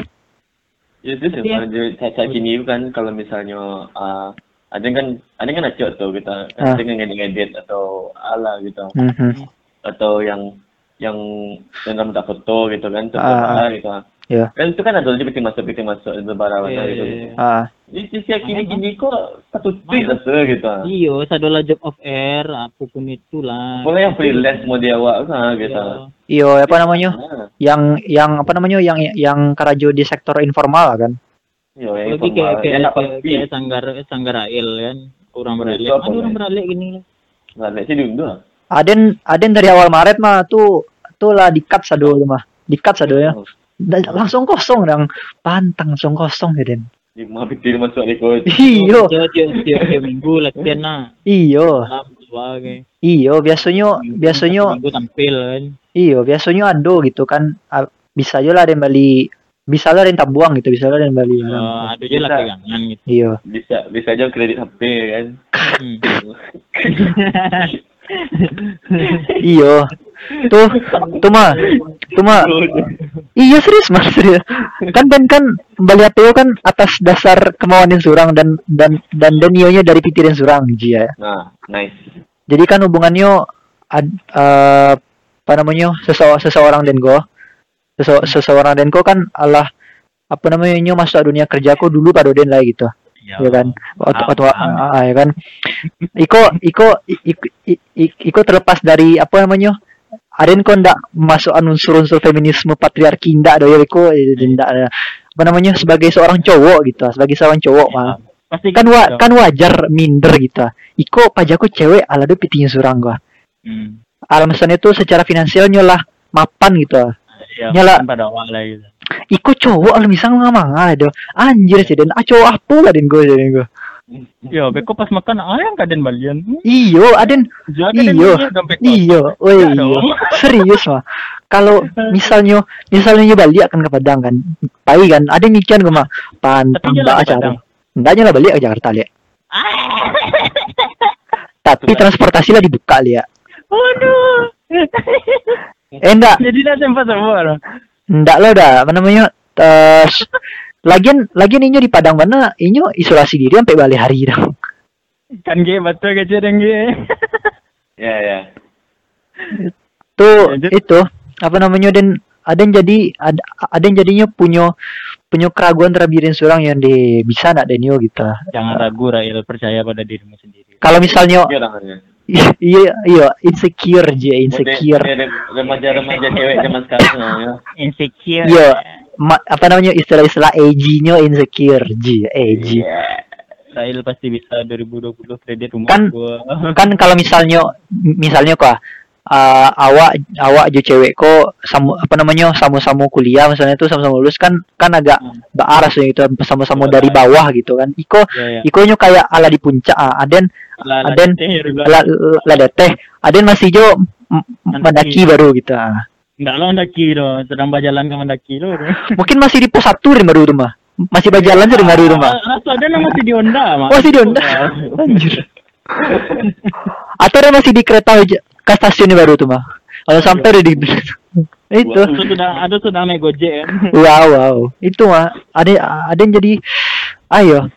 Ya itu sih, Iya. kalau saya saya kini kan kalau misalnya ah, ada kan ada kan acok tuh kita Ah. kan dengan ngedit atau ala gitu Mhm. atau yang yang dalam tak foto gitu kan tuh Ah. ah, gitu Ya. kan itu kan ada jadi pintu masuk pintu masuk itu barang Iya, gitu iya. Ah, di sisi kini kini kok satu tweet lah tuh gitu Iya, sadola job of air, apa pun itulah. mulai yang freelance mau dia awak kan gitu Iya. iyo apa namanya? Yang yang apa namanya? Yang yang karajo di sektor informal kan. Yo, yang Lagi kayak kayak kayak, sanggar sanggar ail kan. Orang beralih. Itu apa, Ada orang beralih gini ada sih ah. Aden Aden dari awal Maret mah tuh tuh lah dikat sado tuh mah. Dikat ya. Dan langsung kosong dong. Pantang langsung kosong ya Den. Di mau pikir masuk di coach. Iyo, Tiap minggu latihan nah. iyo, iyo. Biasanya biasanya minggu tampil kan. iyo biasanya ado gitu kan. Ah, Bisa aja lah Aden beli bisa lah Aden tabuang gitu, bisa lah Aden beli. Uh, ada aja lah pegangan gitu. Iyo. Bisa bisa aja kredit HP kan. Hmm. Iyo. Tuh, tuh mah, tuh mah. Iya serius mas serius. Kan dan kan Bali APO kan atas dasar kemauan yang surang dan dan dan dan ionya dari pikiran surang jia. Nah, nice. Jadi kan hubungannya ad, eh, apa namanya seseorang seseorang dan go Sese- seseorang dan go kan Allah apa namanya nyo masuk dunia kerjaku dulu pada den lah gitu. Ya kan? Waktu Ah, waktu ah, ah, ya kan? Iko iko iko, terlepas dari apa namanya? Aden kok ndak masuk unsur-unsur feminisme patriarki ndak do ya iko? Eh, ndak ada. apa namanya? Sebagai seorang cowok gitu sebagai seorang cowok mah pasti kan gitu wa, kan wajar minder gitu iko pajaku cewek ala do pitinya surang gua. Hmm. alasannya tuh secara finansial nyolah mapan gitu Ya, Nyala. pada awal lah gitu. Iko cowok ala misal ngamang ada anjir sih dan ah cowok apa lah den gue jadi gue Ya, beko pas makan ayam kaden balian. iyo aden Jaga Iyo, iyo, woi Iya iyo, serius mah. Kalau misalnya, misalnya balik akan ke Padang kan, pai kan, ada mikian gue mah, mbak ke acara. Ndaknya lah balik ke Jakarta lihat. Tapi transportasi lah dibuka lihat. Waduh. Eh ndak, Jadi dah sempat semua. Ndak lo dah, apa namanya? eh, lagian, lagian inyo di Padang mana, inyo isolasi diri sampai balik hari dah. Kan ge betul ke cereng ge. Ya ya. Lanjut. itu apa namanya dan ada yang jadi ada, ada yang jadinya punya punya keraguan terhadap diri seorang yang di bisa nak dan yo gitu. Jangan ragu Rail, percaya pada dirimu sendiri. Kalau misalnya Iya orangnya. Iya iya insecure aja insecure. Remaja-remaja cewek zaman sekarang ya. Insecure. Iya, ma- apa namanya istilah-istilah age-nya insecure ji age. Iya. Rail pasti bisa 2020 kredit rumah Kan- gua. Kan kalau misalnya misalnya kok uh, awak awak aja cewek kok sama apa namanya sama-sama kuliah misalnya itu sama-sama lulus kan kan agak Hmm. baaras ya gitu sama-sama dari baik. bawah gitu kan. Iko Ya, ya. Ikonya kayak ala di puncak ah. Aden lah, Aden- ya, la, la, la teh. Aden masih jo Mendaki. baru gitu. ah. Enggak lo mendaki lo, sedang berjalan ke mendaki lo. Mungkin masih di pos satu ring baru itu mah. Masih berjalan sering baru itu mah. Rasa ada nama masih di Honda, Mak. Masih di Honda. Anjir. Atau dia masih di kereta ke stasiun baru tuh mah. Kalau sampai udah di itu. Ada sudah ada sudah naik Gojek kan. Wow wow. Itu mah ada ada yang jadi ayo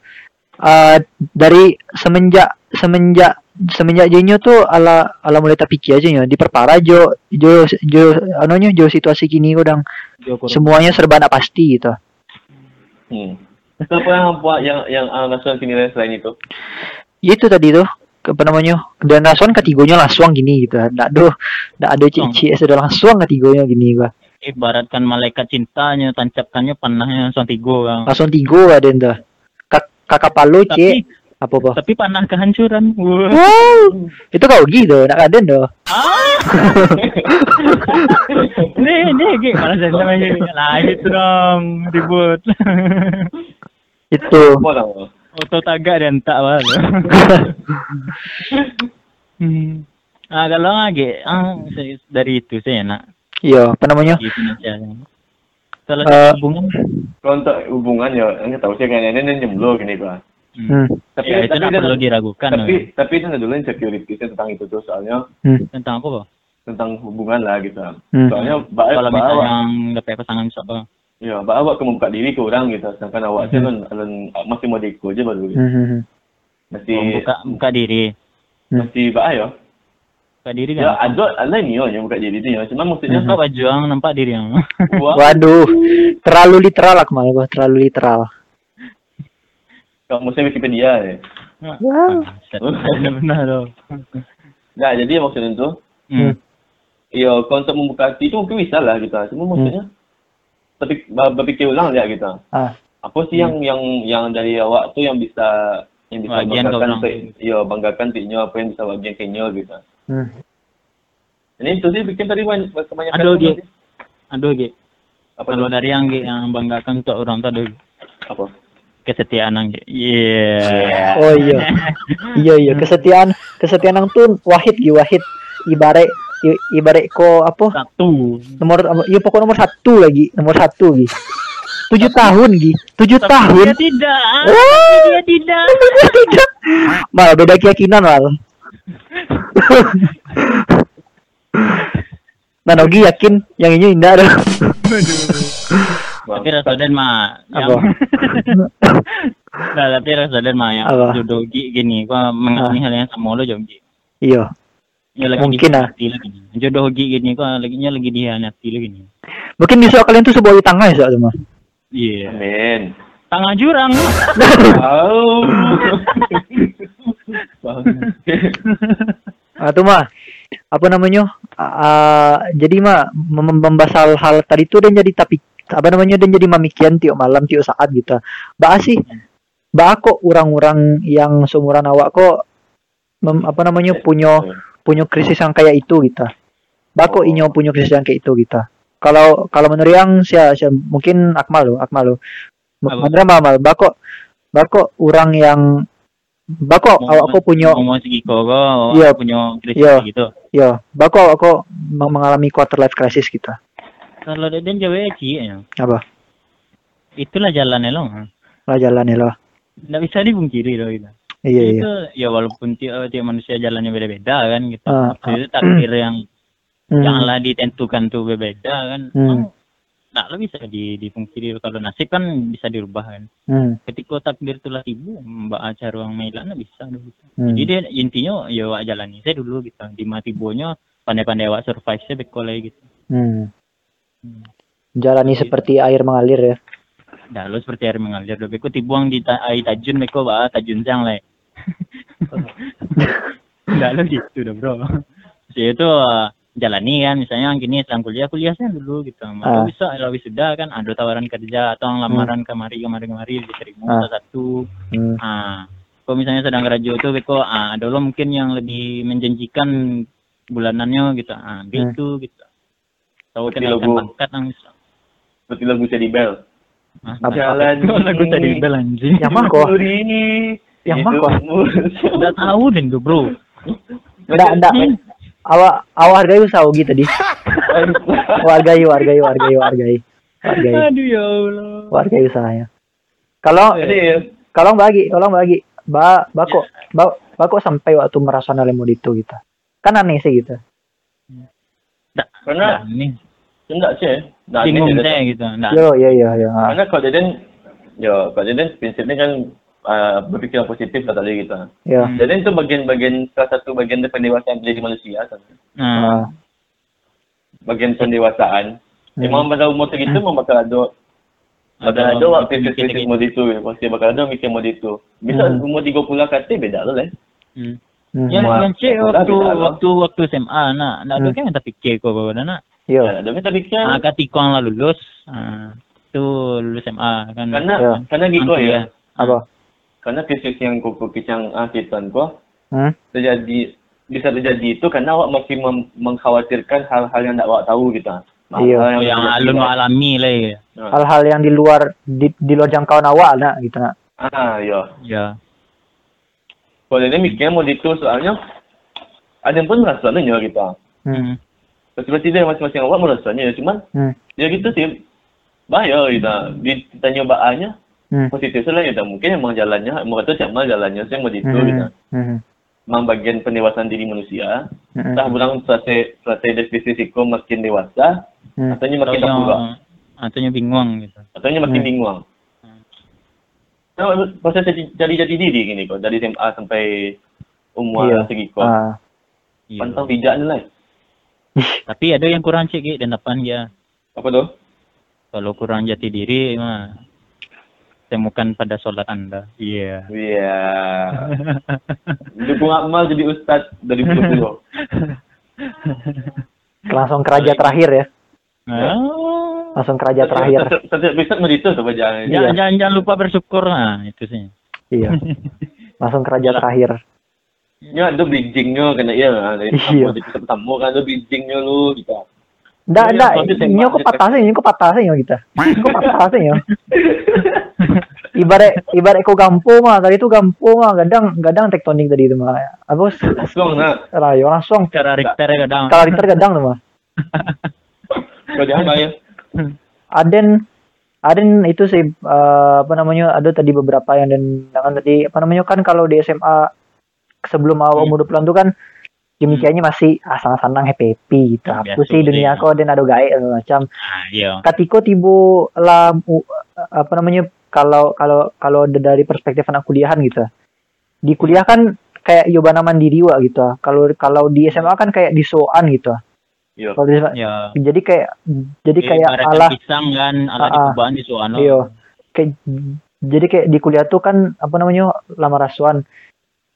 eh, dari semenjak semenjak semenjak jenyo tuh ala ala mulai terpikir aja ya diperparah jo jo jo anunya jo situasi kini udang semuanya serba nak pasti gitu. Hmm. Apa yang yang yang uh, nasional nilai selain itu? Itu tadi tuh ke- apa namanya dan langsung ketigonya langsung gini gitu ndak do ndak ada cici es udah langsung ketigonya gini gua ibaratkan malaikat cintanya, tancapkannya panahnya langsung tigo kan. langsung tigo ada tuh Kak, kakak palu Tapi cie apa apa tapi panah kehancuran. Wow itu kau gitu nak ada do Nih, nih, gitu. Mana saya sama ini. Lah, itu dong, ribut. itu Auto tagak dan tak apa. hmm. Ah, kalau lagi, ah, saya- dari itu saya nak. iya apa namanya Gitu Kalau Eh, hubungan, Kalau untuk hubungan ya, nggak tahu sih kayaknya ini jomblo gini gua. hmm. hmm. Tapi ya, itu dia- perlu diragukan. tapi loh. tapi itu dulu insecurity tentang itu tuh soalnya Hmm. Tentang apa, Pak? tentang hubungan lah gitu. Hmm. Soalnya baik Kalau misalnya dapat pasangan bisa ya bawa ke membuka diri ke orang gitu. Sedangkan awak Hmm. kan masih mau diikut aja baru. Hmm, hmm, hmm. Masih Oh, buka buka diri. Hmm. masih baik ya. Buka diri Ya kan. ada ada ni yo yang buka diri tu ya. Cuma maksudnya Kau baju yang nampak diri yang. waduh terlalu literal lah kemal gua terlalu literal kalau maksudnya Wikipedia ya. Wah. Benar-benar loh. Nah, jadi maksudnya tu Hmm. Ya, untuk membuka hati itu mungkin bisa lah gitu. Cuma maksudnya ber- berpikir ulang ya gitu. ah Apa sih yang yang yang dari awak tu yang bisa yang bisa Bagian kau banggakan te- ya banggakan tiknya apa yang bisa bagian kenya gitu. hmm. Ini itu sih bikin tadi banyak kebanyakan Aduh, tu Gi. nanti. Aduh, Gi. apa Kalau tu? dari yang yang banggakan untuk orang tuh Gi. apa? kesetiaan yang Gi. Yeah. oh iya iya iya kesetiaan kesetiaan yang tuh wahid gi wahid ibarat ibarat ko apa Satu. nomor iya pokok nomor satu lagi nomor satu gi tujuh tahun gi tujuh tahun Dia tidak. Oh. Dia tidak. tidak mal beda keyakinan mal nah Nogi yakin yang ini indah ada Tapi Rasodan mah yang Apa? Nah, tapi Rasodan mah yang jodoh Gi gini, gua mengalami hal yang sama lo jom Gi. iya Ya lagi Mungkin, ah. dihianati lagi. Jodoh Gi gini gua lagi lagi dihianati lagi nih. mungkin bisa kalian tuh sebuah tangga ya soalnya mah Iya. Amin. tengah jurang. Ah, itu mah apa namanya? Ah, jadi mah mem- membahas hal-hal tadi tuh dan jadi tapi apa namanya dan jadi mamikian tiap malam tiap saat gitu. Bah sih, bah kok orang-orang yang seumuran awak kok mem- apa namanya punya punya krisis yang kayak itu gitu. Bah kok Oh. inyo punya krisis yang kayak itu gitu. Kalau kalau menurut yang sia, sia mungkin Akmal lo, Akmal lo. Menurut Akmal, bah kok orang yang bah kok awak kok punya ngomong kok Iya. punya krisis Iya. gitu. Ya, bako aku meng- mengalami quarter life crisis kita. Kalau Deden cewek ya. Apa? Itulah jalannya loh. Lah jalan ya lah. Nggak bisa dipungkiri loh gitu. Iya iya. itu ya walaupun tiap, tiap manusia jalannya beda-beda kan gitu. Ah, itu takdir yang Hmm. janganlah ditentukan tuh berbeda kan. Emang Nggak lo bisa di, dipungkiri kalau nasib kan bisa dirubah kan. Hmm. Ketika takdir telah tiba, mbak acar ruang mailan bisa dulu. Gitu. Hmm. Jadi dia intinya ya wak jalani saya dulu gitu. Di mati bonya pandai-pandai awak survive saya bekolai gitu. Hmm. Hmm. Jalani seperti air mengalir ya. Dah lo seperti air mengalir. Lo beko tibuang di ta air tajun beko tajun sang lah. Dah lo gitu dah bro. Jadi itu uh, jalani kan misalnya gini sedang kuliah kuliah saya dulu gitu. Ah. Kalau bisa kalau sudah kan ada tawaran kerja atau lamaran kemari kemari kemari diterima Ah. salah satu. Hmm. Ah, kalau misalnya sedang kerja itu beko ah ada lo mungkin yang lebih menjanjikan bulanannya gitu. Ah, ambil Hmm. itu gitu. Tahu kenaikan logo. pangkat yang bisa. Seperti lagu Bell. Ah, Apa? Jalan lagu tadi ini. bel anjing. Yang mana kok? ini. Yang mana kok? Udah tahu den tuh bro. Enggak, enggak. Awak awak hargai usaha Ugi tadi. Wargai, wargai, wargai, wargai. Wargai, Aduh ya Allah. wargai usahanya. Kalau Jadi kalau bagi, kalau bagi, ba bako, ba bako sampai waktu merasa nalemu itu gitu. Kan aneh sih gitu. Nggak, Karena- ini enggak sih. Enggak bingung aneh, saya gitu. Nggak. Yo, yo, yo, yo. Karena kalau Deden, ya kalau Deden prinsipnya kan uh, berpikiran positif lah tadi gitu. Yo. Hmm. Deden itu bagian-bagian salah satu bagian dari pendewasaan menjadi manusia kan. Ah. Bagian pendewasaan. Hmm. Emang pada umur segitu memang bakal ada bakal Ada ada gitu. umur itu, pasti bakal ada mikir umur itu. Bisa Hmm. umur 30 kata beda lah lah. hmm. Hmm. Yang yang cek waktu waktu waktu SMA nak nak Hmm. tu kan tak fikir kau kau nak. Ya, tapi tapi kan Ah ketika orang lah lulus, ah tu lulus SMA kan. karena Ya. karena gitu ya. Apa? Karena krisis yang kau kecang akitan kau Hmm? terjadi bisa terjadi itu karena awak masih mem- mengkhawatirkan hal-hal yang tak awak tahu gitu. Iya. Hal-hal Oh, yang terjadi alun alami lah ya. Nah. Hal-hal yang di luar di, di luar jangkauan awak nak gitu nak. Ah, ya. Ya. Kalau dia mikirnya mau itu soalnya ada yang pun merasanya gitu. Hmm. Seperti dia masing-masing awak merasanya, cuman Hmm. ya gitu sih. Bahaya gitu. Ditanya baannya Hmm. positif saja gitu. Mungkin emang jalannya, emang kata siapa jalannya saya mau itu Hmm. gitu. Hmm. Memang bagian pendewasaan diri manusia. Hmm. Entah bilang strategi strategi dari risiko makin dewasa, Hmm. ataunya makin Ataunya ataunya bingung gitu. ataunya makin Hmm. bingung. Nah, proses jadi jadi diri gini kok dari SMA sampai umur Iya. segi kok. Iya. Pantang bijak ni lah. Tapi ada yang kurang cek dan depan dia. Apa tu? Kalau kurang jati diri mah temukan pada sholat anda. Iya. Iya. Dukung Akmal jadi ustaz dari dulu. Langsung keraja terakhir ya. Ah. Langsung keraja terakhir. Setiap episode begitu tu jangan. Iya. Jangan, jangan, jangan lupa bersyukur nah itu sih. Iya. Langsung keraja terakhir. Ya ada bridgingnya kena ya. Dari Iya. apa di pertama kan ada bridgingnya lu gitu. Nggak, Iya, nggak. tapi Ini kok tembak- patah sih, ini kok patah sih ya kita. Ini kok patah sih ya. Ibarat ibarat kok gampo mah, tadi itu gampo mah, gadang gadang tektonik tadi itu mah. Apa? Langsung nah. Rayo langsung. Cara Richter kadang. Kalau Richter gadang tuh mah. Kau jangan lah ya. Aden Aden itu sih eh, apa namanya ada tadi beberapa yang dan dengan tadi apa namanya kan kalau di SMA sebelum awal umur 20 tuh kan demikiannya masih asal senang happy happy gitu. Hmm, Aku sih dunia aku dan ada gae macam. Ah, iya. Katiko tibo lah apa namanya kalau kalau kalau dari perspektif anak kuliahan gitu. Di kuliah kan kayak yobana mandiri wa gitu. Kalau kalau di SMA kan kayak disoan gitu. Iya. Kalau di SMA, Ya. jadi kayak jadi kayak ala pisang kan, ala Ah, di kubaan di soano. Iya. kayak jadi kayak di kuliah tuh kan apa namanya lama rasuan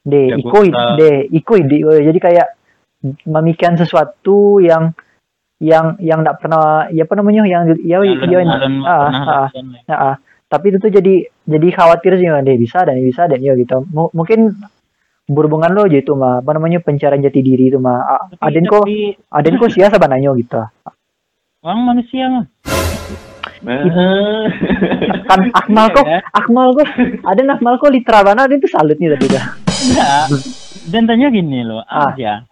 de Ya, ikut gua- de ikut di jadi kayak memikirkan sesuatu yang yang yang tidak pernah ya apa namanya yang ya Yang ya, ah, ah, lah. ah, ah. Tapi itu tuh jadi jadi khawatir sih deh bisa dan bisa dan ya gitu. M- mungkin berhubungan lo aja itu mah apa namanya pencarian jati diri itu mah A- Tapi- aden kok tapi aden kok sia sebenarnya gitu. Orang manusia mah kan Akmal kok Iya, Akmal kok aden Akmal kok literal banget aden tuh salut nih tadi dah dan tanya gini loh Ah. aja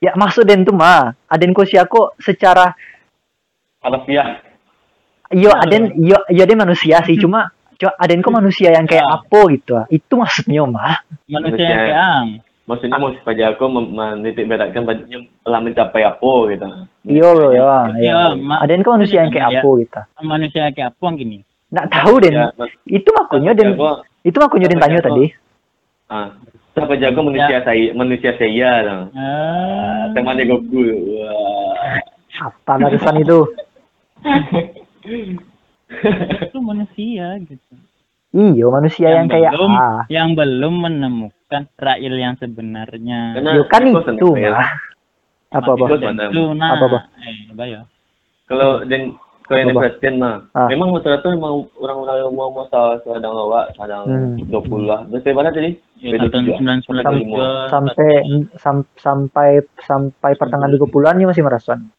Ya maksud Den tuh mah, Aden Kosiako secara Harfiah. Yo Iya, Aden yo yo Aden manusia sih cuma cuma Aden kok manusia yang kayak Ya. apa gitu. ah. Itu maksudnya mah. manusia yang kayak ang Maksudnya mau supaya aku menitik beratkan bajunya telah mencapai apa gitu. Iya loh ya. Iya, ya. ma- Aden kok manusia yang kayak Ya. apa gitu. manusia yang kayak apa gini Nggak tahu Den. Ya, mas- Itu makanya Den. Itu makanya Den tanya tadi. ah, siapa jago manusia saya, manusia saya tuh. ah Teman dia Goku. Wah. Apa barisan itu? itu manusia gitu. Iya manusia yang, yang kayak belum, ah. yang belum menemukan Rail yang sebenarnya. Karena Yo, kan itu, itu nah. apa apa itu nah eh, apa apa eh, bayo kalau dan kalau yang question mah ah. memang motor itu memang orang-orang yang mau salah sedang lawa sedang hmm. dua puluh lah. Terus dari mana tadi? Ya, ya? Sampai sampai sampai sampai pertengahan dua puluhan ya, masih merasakan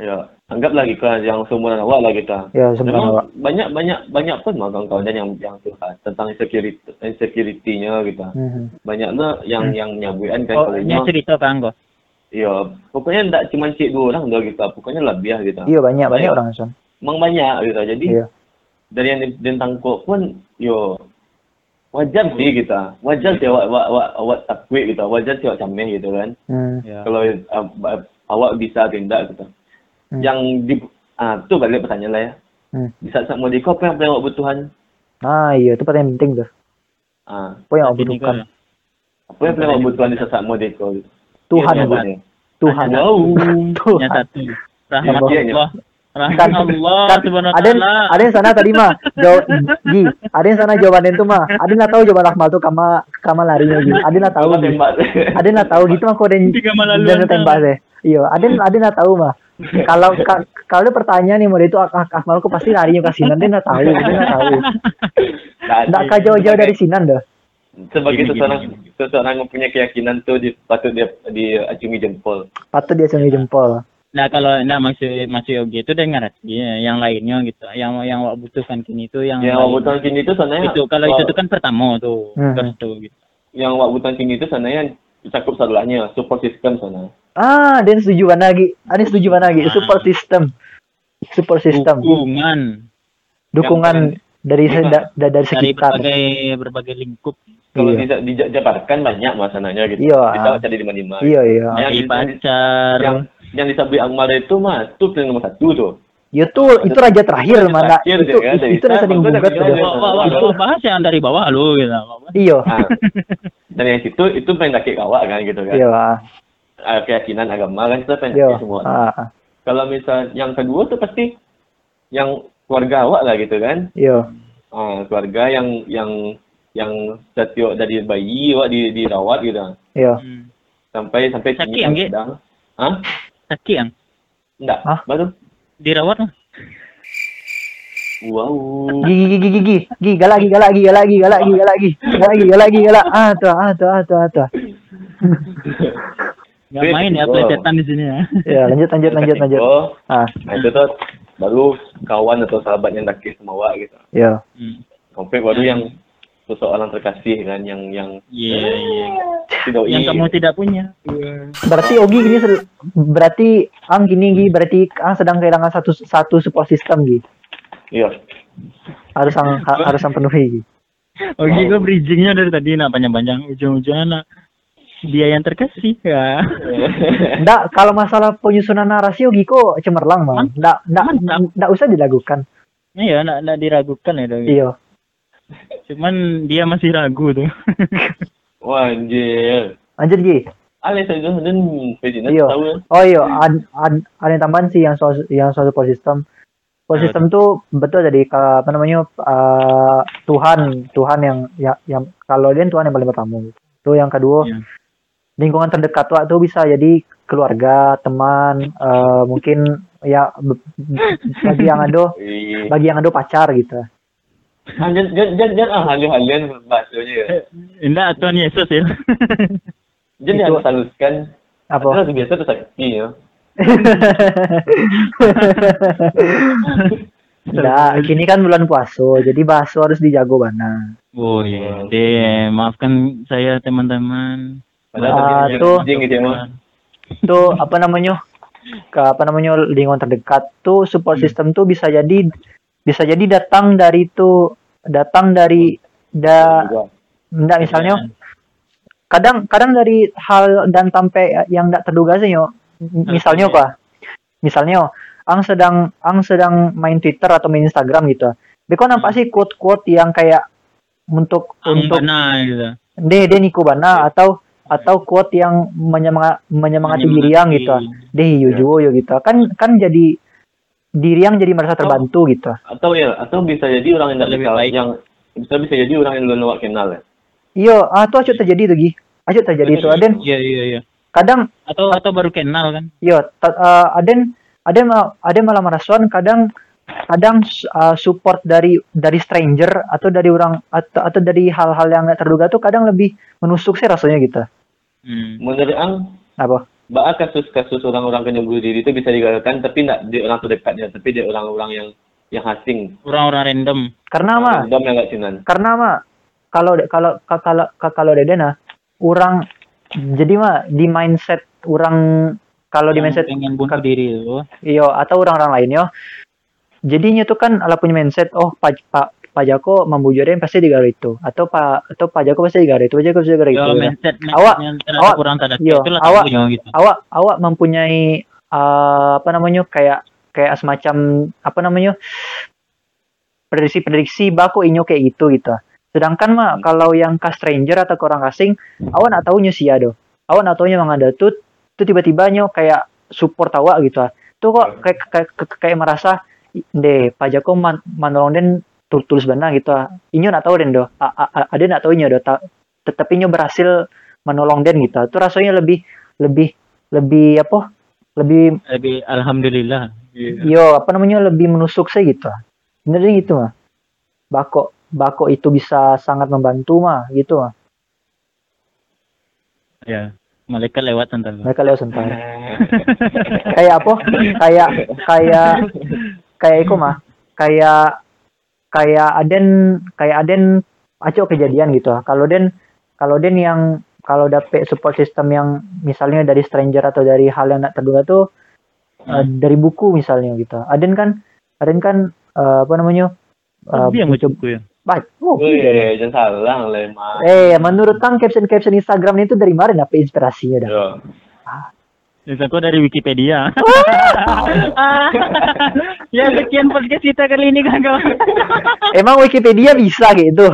Ya, anggap lagi kan yang seumuran awak lah kita. Ya sebenarnya banyak banyak banyak pun mah kawan-kawan yang yang curhat tentang insecurity insecurity-nya gitu. Mhm. Banyaknya yang yang nyabuan kan oh kalau cerita kan kok ya pokoknya enggak cuma cik dua orang doang gitu. Pokoknya lebih gitu. Iya banyak banyak Banyak. orang Son. Memang banyak gitu. Jadi Iya. dari yang di- ditangkap pun yo wajar sih kita. Wajar sih awak awak awak, awak takwik gitu. Wajar sih awak cameh gitu kan. Hmm. ya Kalau uh, awak bisa tindak gitu. Hmm. Yang di ah tu balik pertanyaan lah ya. Hmm. Di saat saat mau apa yang paling awak butuhan? Nah iya itu paling penting tuh. Ah, Apa yang ini butuhkan? kan- apa yang paling awak butuhan di saat saat mau deko? Tuhan. Pak. Tuhan. Wow. yang Tuhan. satu rahmat iya. Allah rahmat Kan, Allah kan subhanahu ada ada yang sana tadi mah jawab Gi, ada yang sana jawaban itu mah ada nggak tahu jawaban Akmal tuh kama kama larinya gitu ada nggak tahu Awak ada nggak tahu gitu mah kok ada yang tembak deh iya ada ada nggak tahu mah kalau ka- kalau ada pertanyaan nih model itu Ak- Ak- Akmal kok pasti larinya ke Sinan dia nggak tahu dia nggak tahu nggak kah jauh-jauh dari Sinan dah sebagai Gini, seseorang gini, gini. seseorang yang punya keyakinan tuh di, patut dia diacungi jempol. patut dia sembunyi jempol nah kalau nah maksud maksud Yogi itu dengar ya, yang lainnya gitu yang yang awak butuhkan kini itu yang Yang lain. awak butuhan kini itu sebenarnya itu kalau itu kan pertama tuh Hmm. first tuh gitu yang awak butuhan kini itu sebenarnya cakup salahnya support system sana. ah dan setuju mana lagi ada setuju mana lagi Ah. support system support system dukungan dukungan dari Iya. da- da- dari dari sekitar berbagai berbagai lingkup Kalau Iya. tidak dijabarkan banyak masalahnya gitu. Iya. Kita cari di mana-mana. iya iya Yang dari Yang yang disabui Akmal itu mah itu plan nomor satu tuh. Ya tuh itu raja terakhir Raja mana terakhir itu kan, itu, itu wah, wah, Iya. wah, bahas yang dari bawah lu gitu Iya. Ah. Dan yang situ itu pengen dakik kawak kan gitu kan. Iya. Ah, keyakinan agama kan kita pengen Iya. semua. Ah, ah. Kalau misal yang kedua tuh pasti yang keluarga awak lah gitu kan. Iya. Ah, keluarga yang yang yang setiap dari bayi awak di dirawat gitu. Iya. Hmm. Sampai sampai Sakit, kan Anggi? sedang. Hah? sakit yang Enggak. Hah? Baru. Dirawat lah Wow. Gigi gigi gigi gigi galak gigi galak gigi galak gigi galak gigi galak gigi galak gigi galak gigi galak ah tuh ah tuh ah tuh ah tuh. Wait, main ya pelesetan di sini ya Ya lanjut lanjut lanjut lanjut. Oh, Ah nah itu tuh baru kawan atau sahabat yang awak gitu. ya. Hmm. Sampai baru yang seseorang terkasih kan yang yang iya iya tidak yang kamu tidak punya Berarti Ogi gini berarti Ang gini gini berarti Ang sedang kehilangan satu satu support system gitu. Iya. Harus ang ha- harus ang penuhi. Gi. Oke, gue bridgingnya dari tadi nak panjang-panjang ujung-ujungnya nak dia yang terkasih ya. Nggak, kalau masalah penyusunan narasi Ogi kok cemerlang mah. Nggak, nggak, nggak usah dilakukan. Iya, nak nak diragukan ya. Iya. Cuman dia masih ragu tuh. Wah, anjir. Lanjut Gi. Ale saya dan Iya. tahu. ya. Oh iya, ad, ad, ada yang tambahan sih yang soal yang soal support system. system tuh betul jadi apa namanya uh, Tuhan Tuhan yang ya, yang kalau dia Tuhan yang paling pertama gitu. Tuh yang kedua Iya. lingkungan terdekat tuh tuh bisa jadi keluarga, teman, eh, mungkin ya bagi yang ada Eh, bagi yang ada pacar gitu. jangan jangan jangan ah halu-haluan bahasanya ya. Enggak, Tuhan Yesus ya. Itu- yang haluskan. Apa? Itu biasa tuh sakti ya. Nah, kini kan bulan puasa, jadi bahasa harus dijago bana. Oh iya, deh, maafkan saya teman-teman. Padahal Ah, tadi tuh. gitu ya. Tuh apa namanya? Ke apa namanya lingkungan terdekat tuh support Hmm. system tuh bisa jadi bisa jadi datang dari tuh datang dari da enggak misalnya kadang kadang dari hal dan sampai yang tidak terduga sih yo. Misalnya apa? Misalnya ang sedang ang sedang main Twitter atau main Instagram gitu. Beko nampak sih quote quote yang kayak untuk Ang untuk bana gitu. deh deh Niko Bana atau atau quote yang menyemanga, menyemangati diri yang gitu. deh yo Ya. juo yo gitu. Kan kan jadi diri yang jadi merasa terbantu gitu Atau ya, atau bisa jadi orang yang tidak Lebih kenal, baik. yang bisa bisa jadi orang yang belum kenal ya. iyo ah tuh aja terjadi tuh gi aja terjadi tuh aden Iya, iya, iya. kadang Atau atau baru kenal kan? Yo, ta- uh, aden aden aden malah merasuan kadang kadang uh, support dari dari stranger atau dari orang atau, atau dari hal-hal yang nggak terduga tuh kadang lebih menusuk sih rasanya gitu. Hmm. Menurut ang Apa? Bahkan kasus-kasus orang-orang yang bunuh diri itu bisa digagalkan, tapi tidak di orang terdekatnya, tapi di orang-orang yang yang asing. Orang-orang random. Karena mah, Random yang nggak cinan. karena mah kalau kalau ka- kalau ka- kalau dedena orang jadi mah di mindset orang kalau di Yang mindset pengen bunuh diri itu. iyo atau orang-orang lain yo jadinya tuh kan ala punya mindset oh pak pak pak Jako membujurin pasti digaro itu. Atau pak atau pak Jako pasti digaro itu. Pak Jako pasti digaro itu Yo, ya. mindset, Awak- awak- kurang terhadap yo, awak- gitu. awak awak mempunyai eh, apa namanya kayak kayak semacam apa namanya prediksi-prediksi baku inyo kayak gitu gitu. Sedangkan mah kalau yang ke stranger atau orang asing awak nak tahunya sih do awak nak tahunya mang ada tuh tuh tiba-tiba nyo kayak support awak gitu ah. tuh kok kayak kayak, kayak, kayak merasa deh Pak Joko man, manolong den tul- tulus benar gitu ah. inyo nak tahu den do. A- a- a- ada nak tahunya do. Ta- tetapi inyo berhasil menolong den gitu. Itu rasanya lebih lebih lebih apa? Lebih Lebih alhamdulillah. Iya. yo apa namanya lebih menusuk saya gitu. Bener gitu mah bako bako itu bisa sangat membantu mah gitu mah Ya. Malaikat lewat tentang mereka lewat sebentar. Kayak apa? Kayak kayak kayak itu mah kayak kayak aden kayak aden aco kejadian gitu kalau den kalau den yang kalau dapet support system yang misalnya dari stranger atau dari hal yang tak terduga tuh eh, dari buku misalnya gitu aden kan aden kan eh, apa namanya eh, Dia yang mencoba- buku ya. Baik. Oh, iya. jangan salah lah emang. Eh, menurut Kang caption-caption Instagram itu dari mana dapat inspirasinya dah? Yo. Aku dari Wikipedia. ya sekian podcast kita kali ini kawan-kawan. Emang Wikipedia bisa gitu?